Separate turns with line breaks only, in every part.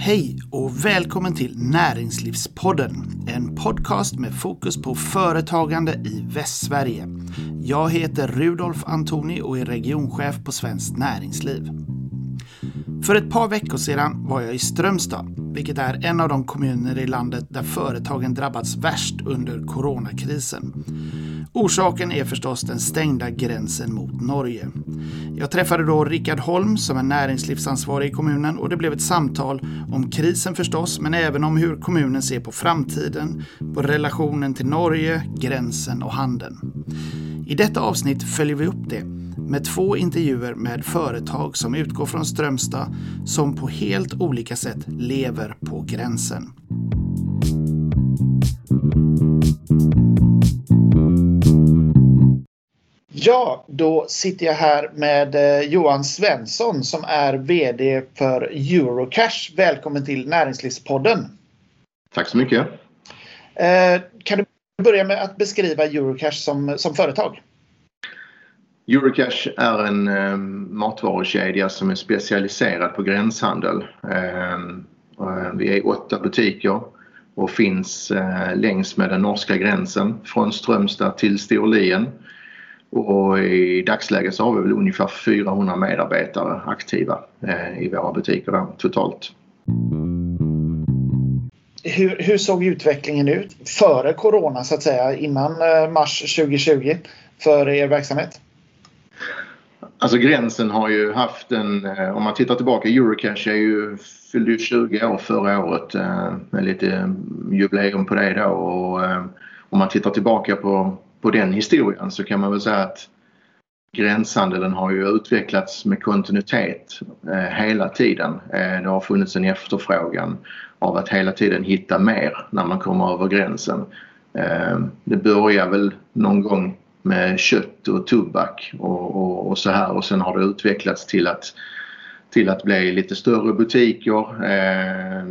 Hej och välkommen till Näringslivspodden. En podcast med fokus på företagande i Västsverige. Jag heter Rudolf Antoni och är regionchef på Svenskt Näringsliv. För ett par veckor sedan var jag i Strömstad, vilket är en av de kommuner i landet där företagen drabbats värst under coronakrisen. Orsaken är förstås den stängda gränsen mot Norge. Jag träffade då Rickard Holm som är näringslivsansvarig i kommunen och det blev ett samtal om krisen förstås, men även om hur kommunen ser på framtiden, på relationen till Norge, gränsen och handeln. I detta avsnitt följer vi upp det med två intervjuer med företag som utgår från Strömstad som på helt olika sätt lever på gränsen. Ja, då sitter jag här med eh, Johan Svensson som är VD för Eurocash. Välkommen till Näringslivspodden.
Tack så mycket.
Eh, kan du börja med att beskriva Eurocash som, som företag?
Eurocash är en eh, matvarukedja som är specialiserad på gränshandel. Vi är åtta butiker och finns längs med den norska gränsen från Strömstad till Storlien. Och i dagsläget så har vi väl ungefär 400 medarbetare aktiva eh, i våra butiker då, totalt.
Hur, hur, såg utvecklingen ut före corona så att säga innan eh, mars 2020 för er verksamhet?
Alltså gränsen har ju haft en, eh, om man tittar tillbaka, Eurocash är ju, fyllde ju 20 år förra året med lite jubileum på det då och om man tittar tillbaka på på den historien så kan man väl säga att gränshandeln har ju utvecklats med kontinuitet eh, hela tiden. Eh, det har funnits en efterfrågan av att hela tiden hitta mer när man kommer över gränsen. Eh, det börjar väl någon gång med kött och tobak och, och, och så här och sen har det utvecklats till att till att bli lite större butiker, eh,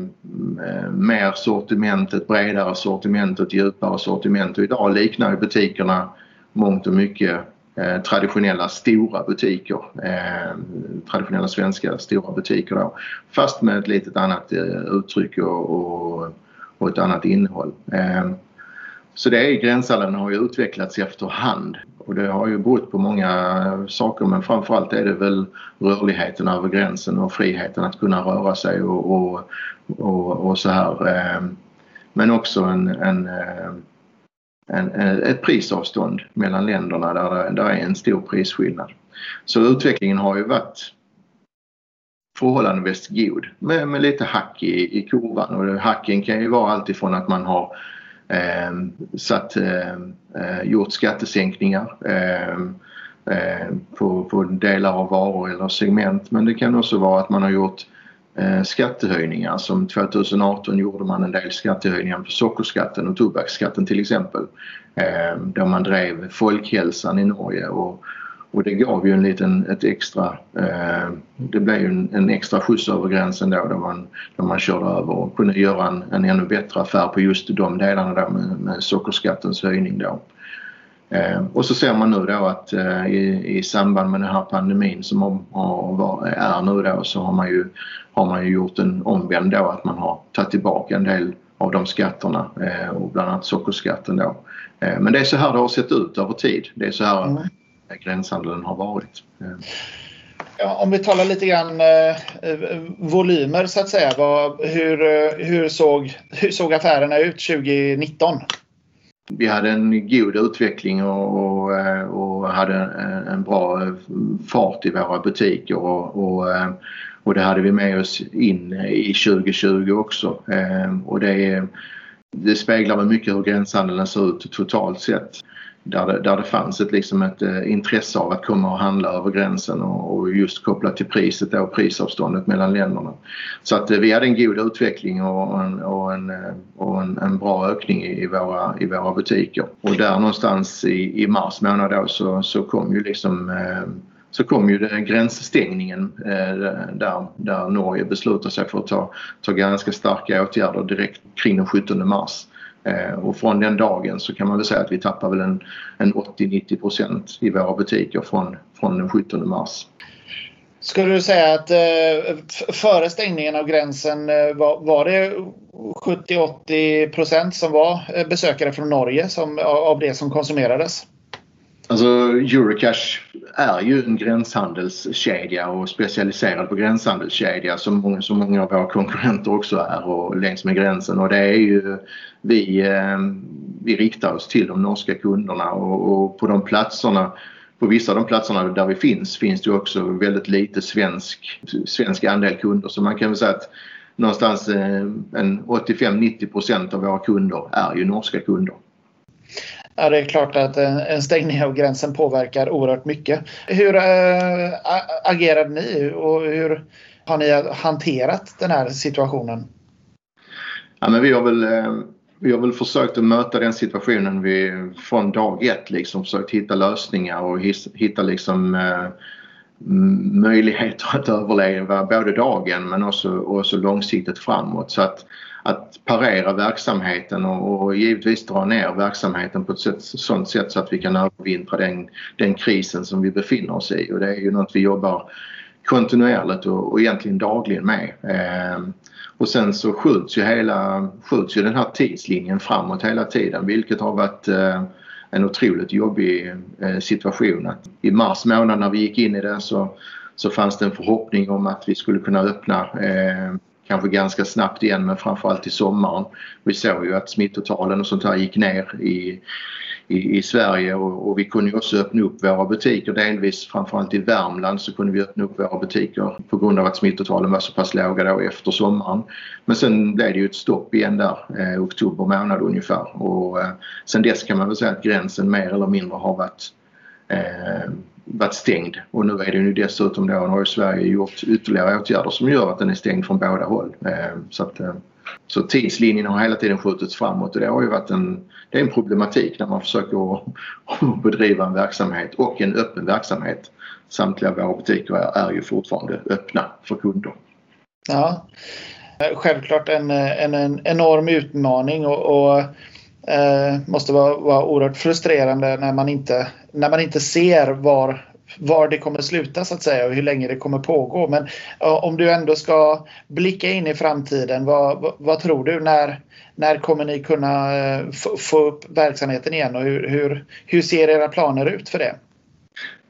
mer sortiment, ett bredare sortiment ett djupare sortiment. Och idag liknar ju butikerna mångt och mycket eh, traditionella stora butiker. Eh, traditionella svenska stora butiker då. Fast med ett litet annat eh, uttryck och, och, och, ett annat innehåll. Eh, så det är gränshandeln har ju utvecklats efterhand och det har ju berott på många saker men framförallt är det väl rörligheten över gränsen och friheten att kunna röra sig och, och, och, och så här. Eh, men också en, eh, en, en, ett prisavstånd mellan länderna där det där är en stor prisskillnad. Så utvecklingen har ju varit förhållandevis god med, med lite hack i, i kurvan och hacken kan ju vara alltifrån att man har Ehm, satt, ehm, eh, gjort skattesänkningar ehm, på, på delar av varor eller segment men det kan också vara att man har gjort eh, skattehöjningar som 2018 gjorde man en del skattehöjningar på sockerskatten och tobaksskatten till exempel. Eh, då man drev folkhälsan i Norge och och det gav ju en liten, ett extra, eh, det blev ju en, en, extra skjuts över gränsen då, där man, där man körde över och kunde göra en, en ännu bättre affär på just de delarna där med, med sockerskattens höjning då. Eh, och så ser man nu då att eh, i, i samband med den här pandemin som har, har, är nu då så har man ju, har man ju gjort en omvänd då att man har tagit tillbaka en del av de skatterna eh, och bland annat sockerskatten då. Eh, men det är så här det har sett ut över tid. Det är så här mm gränshandeln har varit.
Ja, om vi talar lite grann eh, volymer så att säga. Vad, hur, hur, såg, hur såg affärerna ut 2019?
Vi hade en god utveckling och, och, och hade en bra fart i våra butiker och, och, och det hade vi med oss in i 2020 också. Och det, det speglar väl mycket hur gränshandeln ser ut totalt sett där det, där det fanns ett, liksom ett eh, intresse av att komma och handla över gränsen och, och just kopplat till priset och prisavståndet mellan länderna. Så att eh, vi hade en god utveckling och en, och en, eh, och en, en bra ökning i våra, i våra butiker. Och där någonstans i, i mars månad då så, så kom ju liksom eh, så kom ju den gränsstängningen eh, där, där Norge beslutade sig för att ta, ta ganska starka åtgärder direkt kring den 17 mars. Eh, och från den dagen så kan man väl säga att vi tappar väl en, en 80-90 procent i våra butiker från, från den 17 mars.
Skulle du säga att eh, före stängningen av gränsen eh, var, var det 70-80 procent som var eh, besökare från Norge som, av det som konsumerades?
Alltså Eurocash är ju en gränshandelskedja och specialiserad på gränshandelskedja som många, som många av våra konkurrenter också är och längs med gränsen och det är ju vi, eh, vi riktar oss till de norska kunderna och, och på de platserna på vissa av de platserna där vi finns finns det också väldigt lite svensk, svensk andel kunder så man kan väl säga att någonstans eh, en 85-90 procent av våra kunder är ju norska kunder.
Ja, det är klart att en stängning av gränsen påverkar oerhört mycket. Hur äh, agerade ni och hur har ni hanterat den här situationen?
Ja, men vi har väl eh, vi har väl försökt att möta den situationen vi, från dag ett. Liksom, försökt hitta lösningar och hitta liksom, äh, möjligheter att överleva både dagen men också, också långsiktigt framåt. Så att, att parera verksamheten och, och givetvis dra ner verksamheten på ett sätt, sånt sätt så att vi kan övervintra den, den krisen som vi befinner oss i. Och det är ju något vi jobbar kontinuerligt och, och egentligen dagligen med. Eh, och sen så skjuts ju, hela, skjuts ju den här tidslinjen framåt hela tiden vilket har varit eh, en otroligt jobbig eh, situation. I mars månad när vi gick in i det så, så fanns det en förhoppning om att vi skulle kunna öppna eh, kanske ganska snabbt igen men framförallt i sommaren. Vi såg ju att smittotalen och sånt här gick ner i, i, i Sverige och, och, vi kunde också öppna upp våra butiker delvis framförallt i Värmland så kunde vi öppna upp våra butiker på grund av att smittotalen var så pass låga då efter sommaren. Men sen blev det ju ett stopp igen där eh, oktober månad ungefär och eh, sen dess kan man väl säga att gränsen mer eller mindre har varit eh, varit stängd och nu är det ju dessutom då har Sverige gjort ytterligare åtgärder som gör att den är stängd från båda håll. Ehm, så att, eh, så tidslinjen har hela tiden skjutits framåt och det har ju varit en, det är en problematik när man försöker bedriva en verksamhet och en öppen verksamhet. Samtliga våra butiker är, är ju fortfarande öppna för kunder.
Ja, självklart en, en, en enorm utmaning och, och eh, måste vara, vara oerhört frustrerande när man inte, när man inte ser var var det kommer sluta så att säga och hur länge det kommer pågå. Men om du ändå ska blicka in i framtiden, vad, vad, vad tror du? När, när kommer ni kunna eh, få upp verksamheten igen och hur, hur, hur ser era planer ut för det?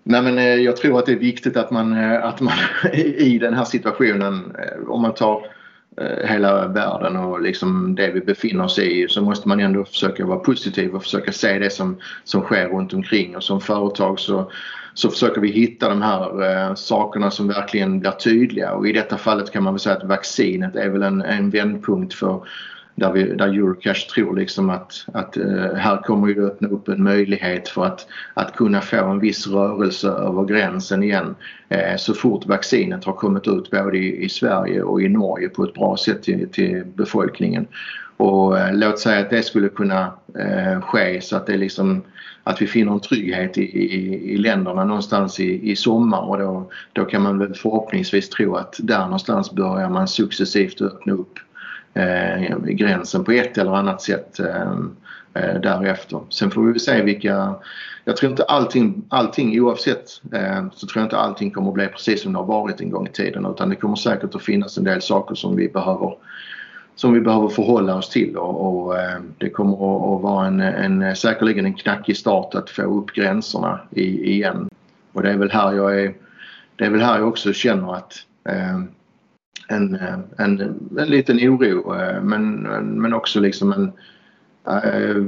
Nej, men eh, jag tror att det är viktigt att man, eh, att man i den här situationen, eh, om man tar Eh, hela världen och liksom det vi befinner oss i så måste man ändå försöka vara positiv och försöka se det som, som sker runt omkring. Och som företag så så försöker vi hitta de här eh, sakerna som verkligen blir tydliga. Och i detta fallet kan man väl säga att vaccinet är väl en, en vändpunkt för där, vi, där Eurocash tror liksom att, att eh, här kommer det öppna upp en möjlighet för att, att kunna få en viss rörelse över gränsen igen eh, så fort vaccinet har kommit ut både i, i Sverige och i Norge på ett bra sätt till, till befolkningen. Och eh, låt säga att det skulle kunna eh, ske så att det liksom att vi finner en trygghet i, i, i länderna någonstans i, i sommar och då, då kan man väl förhoppningsvis tro att där någonstans börjar man successivt öppna upp eh, gränsen på ett eller annat sätt eh, eh, därefter. Sen får vi se vilka jag tror inte allting, allting oavsett eh, så tror jag inte allting kommer att bli precis som det har varit en gång i tiden utan det kommer säkert att finnas en del saker som vi behöver som vi behöver förhålla oss till och, och eh, det kommer att, vara en, en, säkerligen en knackig start att få upp gränserna i, igen. Och det är väl här jag är, det är väl här jag också känner att eh, en, en, en liten oro eh, men, men också liksom en äh,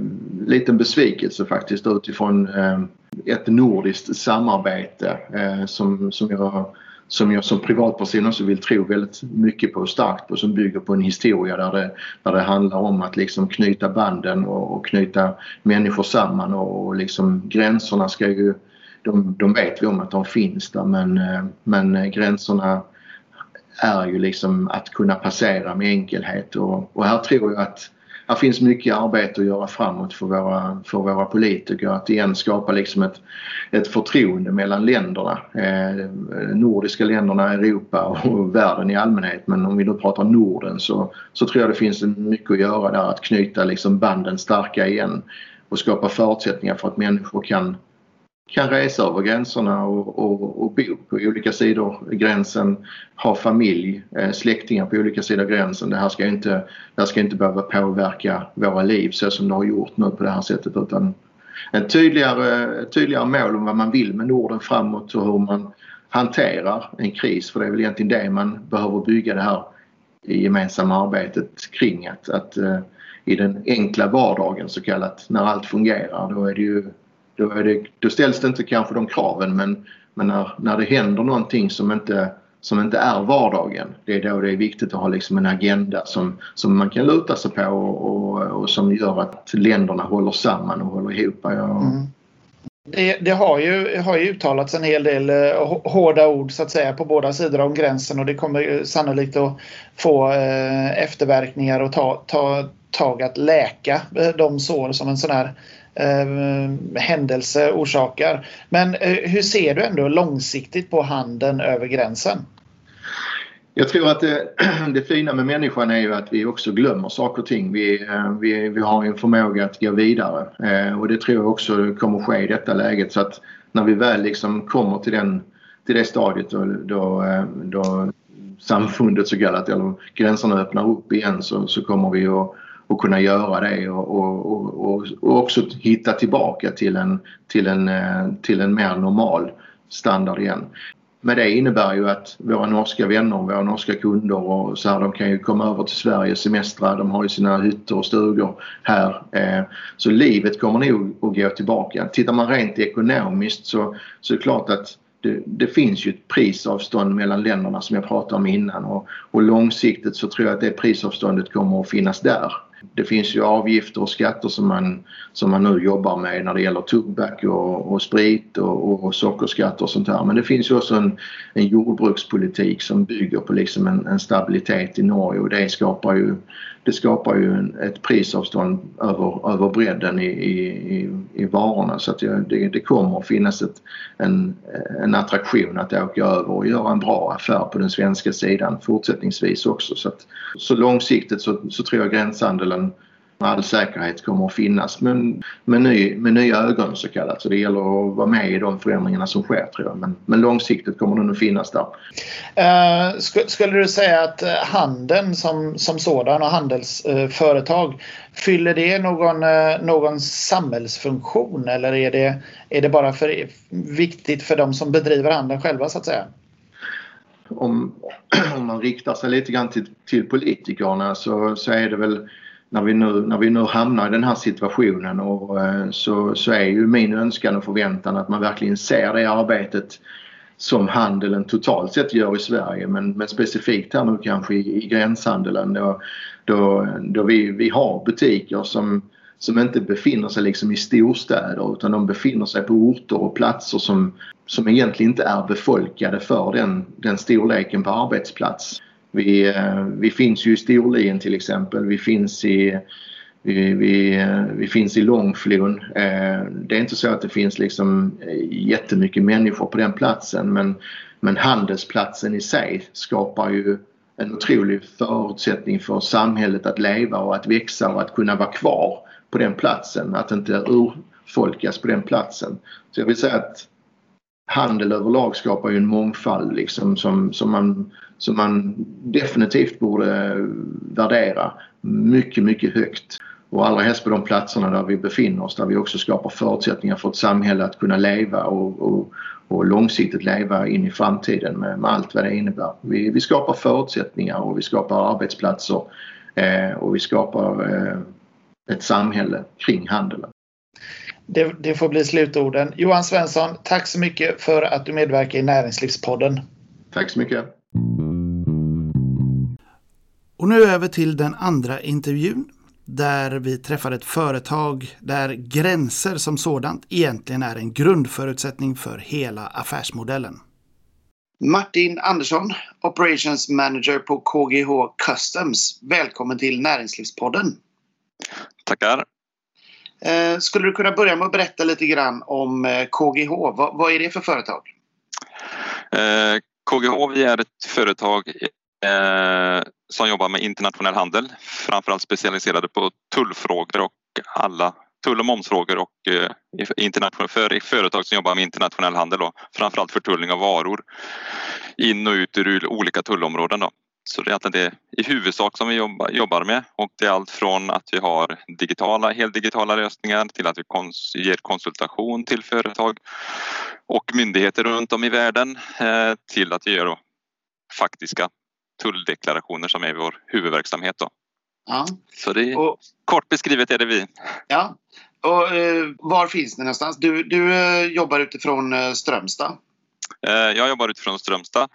liten besvikelse faktiskt utifrån äh, ett nordiskt samarbete äh, som, som jag som jag som privatperson också vill tro väldigt mycket på och starkt på som bygger på en historia där det, där det handlar om att liksom knyta banden och, och knyta människor samman och, och liksom gränserna ska ju de, de vet vi om att de finns där men, men gränserna är ju liksom att kunna passera med enkelhet. Och, och här tror jag att här finns mycket arbete att göra framåt för våra, för våra politiker. Att igen skapa liksom ett, ett förtroende mellan länderna. Eh, nordiska länderna, Europa och världen i allmänhet. Men om vi nu pratar Norden så, så tror jag det finns mycket att göra där. Att knyta liksom banden starka igen och skapa förutsättningar för att människor kan kan resa över gränserna och, och, och bo på olika sidor gränsen, ha familj, eh, släktingar på olika sidor gränsen. Det här ska inte, det här ska inte behöva påverka våra liv så som det har gjort nu på det här sättet utan en tydligare, tydligare mål om vad man vill med Norden framåt och hur man hanterar en kris för det är väl egentligen det man behöver bygga det här gemensamma arbetet kring att, att eh, i den enkla vardagen så kallat när allt fungerar då är det ju då, är det, då ställs det inte kanske de kraven men, men när, när det händer någonting som inte, som inte är vardagen det är då det är viktigt att ha liksom en agenda som, som man kan luta sig på och, och, och som gör att länderna håller samman och håller ihop. Ja. Mm.
Det, det, har, ju, har ju uttalats en hel del eh, hårda ord så att säga på båda sidor om gränsen och det kommer sannolikt att få eh, efterverkningar och ta, ta tag att läka eh, de sår som en sån här eh, händelse orsakar. Men eh, hur ser du ändå långsiktigt på handeln över gränsen?
Jag tror att det, det fina med människan är ju att vi också glömmer saker och ting. Vi, eh, vi, vi har en förmåga att gå vidare eh, och det tror jag också kommer ske i detta läget så att när vi väl liksom kommer till, den, till det stadiet då, då, då samfundet så kallat eller gränserna öppnar upp igen så, så kommer vi att och kunna göra det och, och, och, och, också hitta tillbaka till en, till, en, eh, till en mer normal standard igen. Men det innebär ju att våra norska vänner, våra norska kunder och så här, de kan ju komma över till Sverige, semestra, de har ju sina hytter och stugor här. Eh, så livet kommer nog att gå tillbaka. Tittar man rent ekonomiskt så, så är det klart att det, det, finns ju ett prisavstånd mellan länderna som jag pratade om innan och, och långsiktigt så tror jag att det prisavståndet kommer att finnas där. Det finns ju avgifter och skatter som man, som man nu jobbar med när det gäller tobak och, och sprit och, och sockerskatter och sånt här. Men det finns ju också en, en jordbrukspolitik som bygger på liksom en, en stabilitet i Norge och det skapar ju det skapar ju en, ett prisavstånd över, över bredden i, i, i varorna så att det, det kommer att finnas ett, en, en attraktion att åka över och göra en bra affär på den svenska sidan fortsättningsvis också. Så, att, så långsiktigt så, så tror jag gränshandeln all säkerhet kommer att finnas men med, ny, med nya ögon så kallat. Så det gäller att vara med i de förändringarna som sker tror jag. Men, men långsiktigt kommer den att finnas där.
Uh, skulle du säga att eh, handeln som, som sådan och handelsföretag uh, fyller det någon, uh, någon samhällsfunktion eller är det, är det bara för, viktigt för de som bedriver handeln själva så att säga?
Om, om man riktar sig lite grann till, till politikerna så, så är det väl när vi nu, när vi nu hamnar i den här situationen och, eh, så, så är ju min önskan och förväntan att man verkligen ser det arbetet som handeln totalt sett gör i Sverige men, men specifikt här nu kanske i, i gränshandeln då, då, då vi, vi har butiker som, som inte befinner sig liksom i storstäder utan de befinner sig på orter och platser som, som egentligen inte är befolkade för den, den storleken på arbetsplats. Vi, eh, vi finns ju i Storlien till exempel. Vi finns i, vi, vi, vi finns i Långflon. Eh, det är inte så att det finns liksom eh, jättemycket människor på den platsen men, men handelsplatsen i sig skapar ju en otrolig förutsättning för samhället att leva och att växa och att kunna vara kvar på den platsen. Att inte urfolkas på den platsen. Så jag vill säga att handel överlag skapar ju en mångfald liksom som, som, man, som man definitivt borde värdera mycket, mycket högt. Och allra helst på de platserna där vi befinner oss där vi också skapar förutsättningar för ett samhälle att kunna leva och, och, och långsiktigt leva in i framtiden med, med, allt vad det innebär. Vi, vi skapar förutsättningar och vi skapar arbetsplatser eh, och vi skapar eh, ett samhälle kring handeln.
Det, det, får bli slutorden. Johan Svensson, tack så mycket för att du medverkar i Näringslivspodden.
Tack så mycket.
Och nu över till den andra intervjun där vi träffar ett företag där gränser som sådant egentligen är en grundförutsättning för hela affärsmodellen. Martin Andersson, Operations Manager på KGH Customs. Välkommen till Näringslivspodden.
Tackar.
Eh, skulle du kunna börja med att berätta lite grann om eh, KGH? Vad, vad är det för företag?
Eh, KGH vi är ett företag eh, som jobbar med internationell handel, framförallt specialiserade på tullfrågor och alla tull och momsfrågor och eh, internationell, för företag som jobbar med internationell handel. Då, framförallt förtullning av varor in och ut ur olika tullområden. Då. Så det är egentligen det i huvudsak som vi jobbar, med och det är allt från att vi har digitala, heldigitala lösningar till att vi kons ger konsultation till företag och myndigheter runt om i världen eh, till att vi gör faktiska tulldeklarationer som är vår huvudverksamhet. Då. Ja. Så det är, och, kort beskrivet är det vi.
Ja. Och, eh, var finns ni någonstans? Du, du eh, jobbar utifrån eh, Strömstad.
Eh, jag jobbar utifrån Strömstad.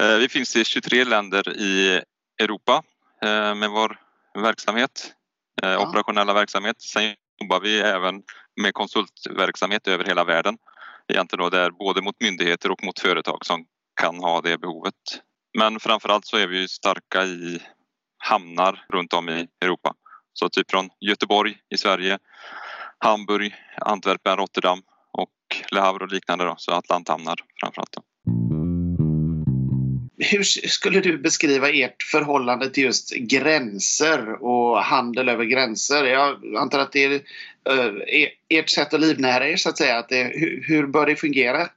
Eh, vi finns i 23 länder i Europa eh, med vår verksamhet, ja. operationella verksamhet. Sen jobbar vi även med konsultverksamhet över hela världen. Egentligen då där både mot myndigheter och mot företag som kan ha det behovet. Men framförallt så är vi starka i hamnar runt om i Europa. Så typ från Göteborg i Sverige, Hamburg, Antwerpen, Rotterdam Le Havre och liknande då, så Atlanthamnar framförallt. Då.
Hur skulle du beskriva ert förhållande till just gränser och handel över gränser? Jag antar att det är uh, ert sätt att livnära er så att säga. Att det, hur, bör det fungera?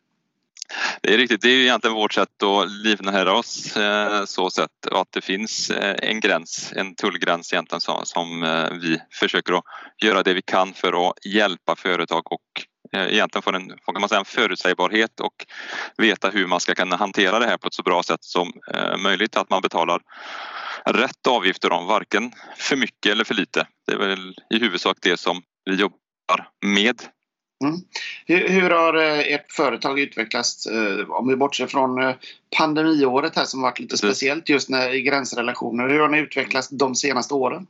Det är riktigt, det är egentligen vårt sätt att livnära oss eh, så sätt att det finns eh, en gräns, en tullgräns egentligen som, eh, vi försöker att göra det vi kan för att hjälpa företag och Eh, egentligen få en, kan man säga, en förutsägbarhet och veta hur man ska kunna hantera det här på ett så bra sätt som eh, möjligt. Att man betalar rätt avgifter om varken för mycket eller för lite. Det är väl i huvudsak det som vi jobbar med.
Mm. Hur, hur, har eh, ert företag utvecklats om vi bortser från pandemiåret här som varit lite speciellt just när, i gränsrelationer. Hur har ni utvecklats de senaste åren?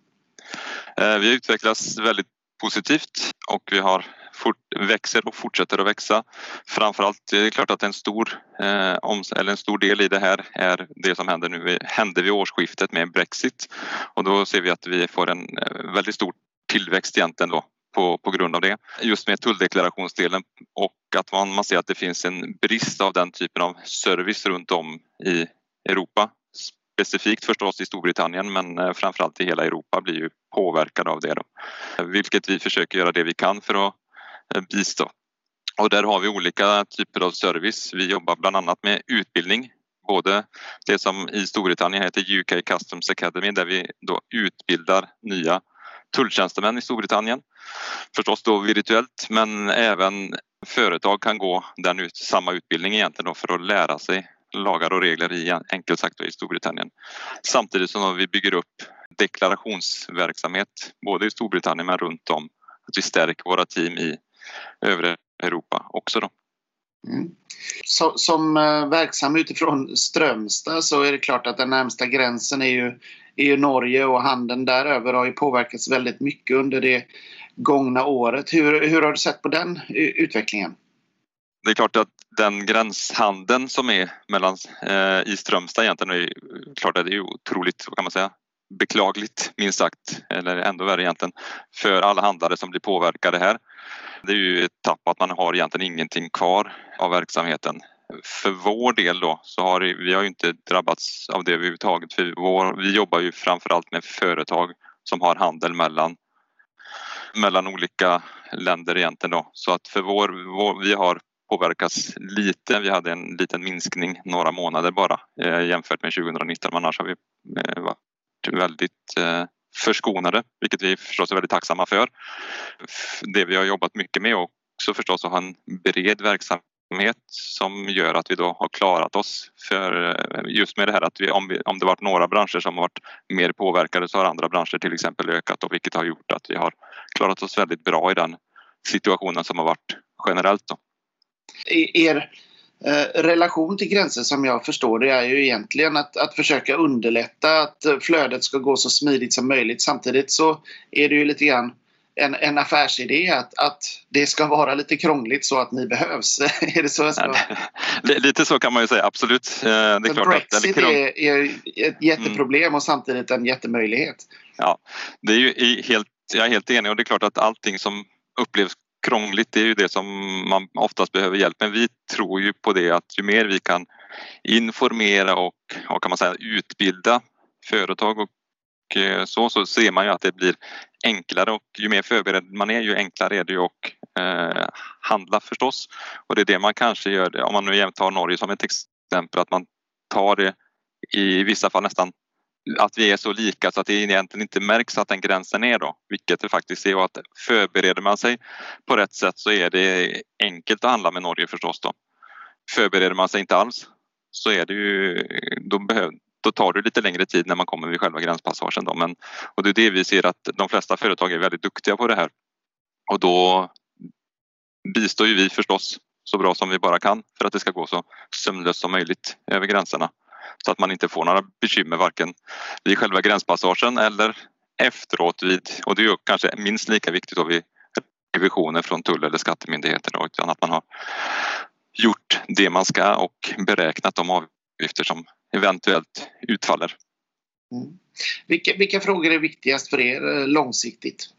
Vi har utvecklats väldigt positivt och vi har fort, växer och fortsätter att växa. Framförallt, det är klart att en stor, eh, om, eller en stor del i det här är det som händer nu, hände vid årsskiftet med Brexit och då ser vi att vi får en eh, väldigt stor tillväxt egentligen då på, på grund av det. Just med tulldeklarationsdelen och att man, man ser att det finns en brist av den typen av service runt om i Europa specifikt förstås i Storbritannien men eh, framförallt i hela Europa blir ju påverkade av det. Då. Vilket vi försöker göra det vi kan för att Eh, bistå. Och där har vi olika typer av service. Vi jobbar bland annat med utbildning. Både det som i Storbritannien heter UK Customs Academy där vi då utbildar nya tulltjänstemän i Storbritannien. Förstås då virtuellt men även företag kan gå den ut, samma utbildning egentligen då för att lära sig lagar och regler i enkelt sagt i Storbritannien. Samtidigt som vi bygger upp deklarationsverksamhet både i Storbritannien men runt om. Att vi stärker våra team i övriga Europa också. Då.
Mm. Så, som eh, verksam utifrån Strömstad så är det klart att den närmsta gränsen är ju, är ju Norge och handeln däröver har ju påverkats väldigt mycket under det gångna året. Hur, hur har du sett på den utvecklingen?
Det är klart att den gränshandeln som är mellan, eh, i Strömstad egentligen är klart att det är otroligt, vad kan man säga, beklagligt minst sagt, eller ändå värre egentligen, för alla handlare som blir påverkade här. Det är ju ett tapp att man har egentligen ingenting kvar av verksamheten. För vår del då så har vi har ju inte drabbats av det överhuvudtaget. För vår, vi jobbar ju framförallt med företag som har handel mellan, mellan olika länder egentligen då. Så att för vår, vår vi har påverkats lite. Vi hade en liten minskning några månader bara eh, jämfört med 2019 men annars har vi eh, väldigt eh, förskonade, vilket vi förstås är väldigt tacksamma för. Det vi har jobbat mycket med också förstås att ha en bred verksamhet som gör att vi då har klarat oss för eh, just med det här att vi, om, vi, om det varit några branscher som varit mer påverkade så har andra branscher till exempel ökat och vilket har gjort att vi har klarat oss väldigt bra i den situationen som har varit generellt. Då.
Er Eh, relation till gränser som jag förstår det är ju egentligen att, att försöka underlätta att eh, flödet ska gå så smidigt som möjligt. Samtidigt så är det ju lite grann en, en affärsidé att, att det ska vara lite krångligt så att ni behövs. är det så jag ska...
Lite så kan man ju säga, absolut. Eh, det är
klart Brexit att, är, är ett jätteproblem mm. och samtidigt en jättemöjlighet.
Ja, det är ju helt, jag är helt enig och det är klart att allting som upplevs krångligt, det är ju det som man oftast behöver hjälp med. Vi tror ju på det att ju mer vi kan informera och, och kan man säga, utbilda företag och eh, så, så ser man ju att det blir enklare och ju mer förberedd man är ju enklare är det ju att eh, handla förstås. Och det är det man kanske gör, om man nu tar Norge som ett exempel, att man tar det i vissa fall nästan att vi är så lika så att det egentligen inte märks att den gränsen är då, vilket det faktiskt är och att förbereder man sig på rätt sätt så är det enkelt att handla med Norge förstås då. Förbereder man sig inte alls så är det ju, då, behöv, då tar det lite längre tid när man kommer vid själva gränspassagen då. Men, och det är det vi ser att de flesta företag är väldigt duktiga på det här och då bistår ju vi förstås så bra som vi bara kan för att det ska gå så sömlöst som möjligt över gränserna så att man inte får några bekymmer varken vid själva gränspassagen eller efteråt vid, och det är ju kanske minst lika viktigt då vid revisioner från tull eller skattemyndigheter då, utan att man har gjort det man ska och beräknat de avgifter som eventuellt utfaller.
Mm. Vilka, vilka frågor är viktigast för er eh, långsiktigt?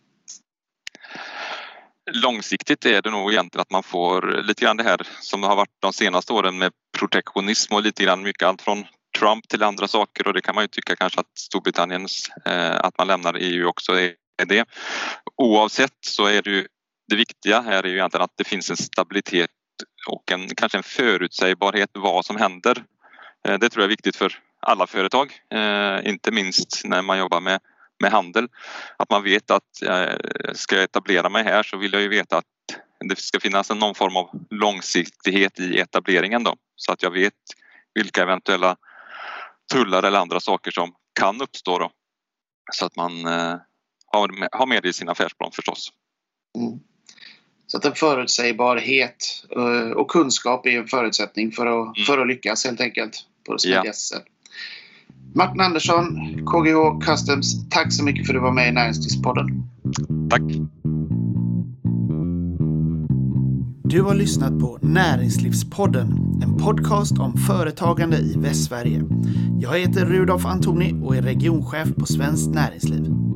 Långsiktigt är det nog egentligen att man får lite grann det här som har varit de senaste åren med protektionism och lite grann mycket allt från Trump till andra saker och det kan man ju tycka kanske att Storbritanniens, eh, att man lämnar EU också är, det. Oavsett så är det ju det viktiga här är ju egentligen att det finns en stabilitet och en, kanske en förutsägbarhet vad som händer. Eh, det tror jag är viktigt för alla företag, eh, inte minst när man jobbar med, med handel. Att man vet att eh, ska jag etablera mig här så vill jag ju veta att det ska finnas någon form av långsiktighet i etableringen då så att jag vet vilka eventuella tullar eller andra saker som kan uppstå då. Så att man eh, har, med, det i sin affärsplan förstås. Mm.
Så att en förutsägbarhet eh, och kunskap är en förutsättning för att, mm. för att lyckas helt enkelt på det smidigaste sätt. Martin Andersson, KGH Customs, tack så mycket för att du var med i Näringslivspodden.
Tack.
Du har lyssnat på Näringslivspodden, en podcast om företagande i Västsverige. Jag heter Rudolf Antoni och är regionchef på Svenskt Näringsliv.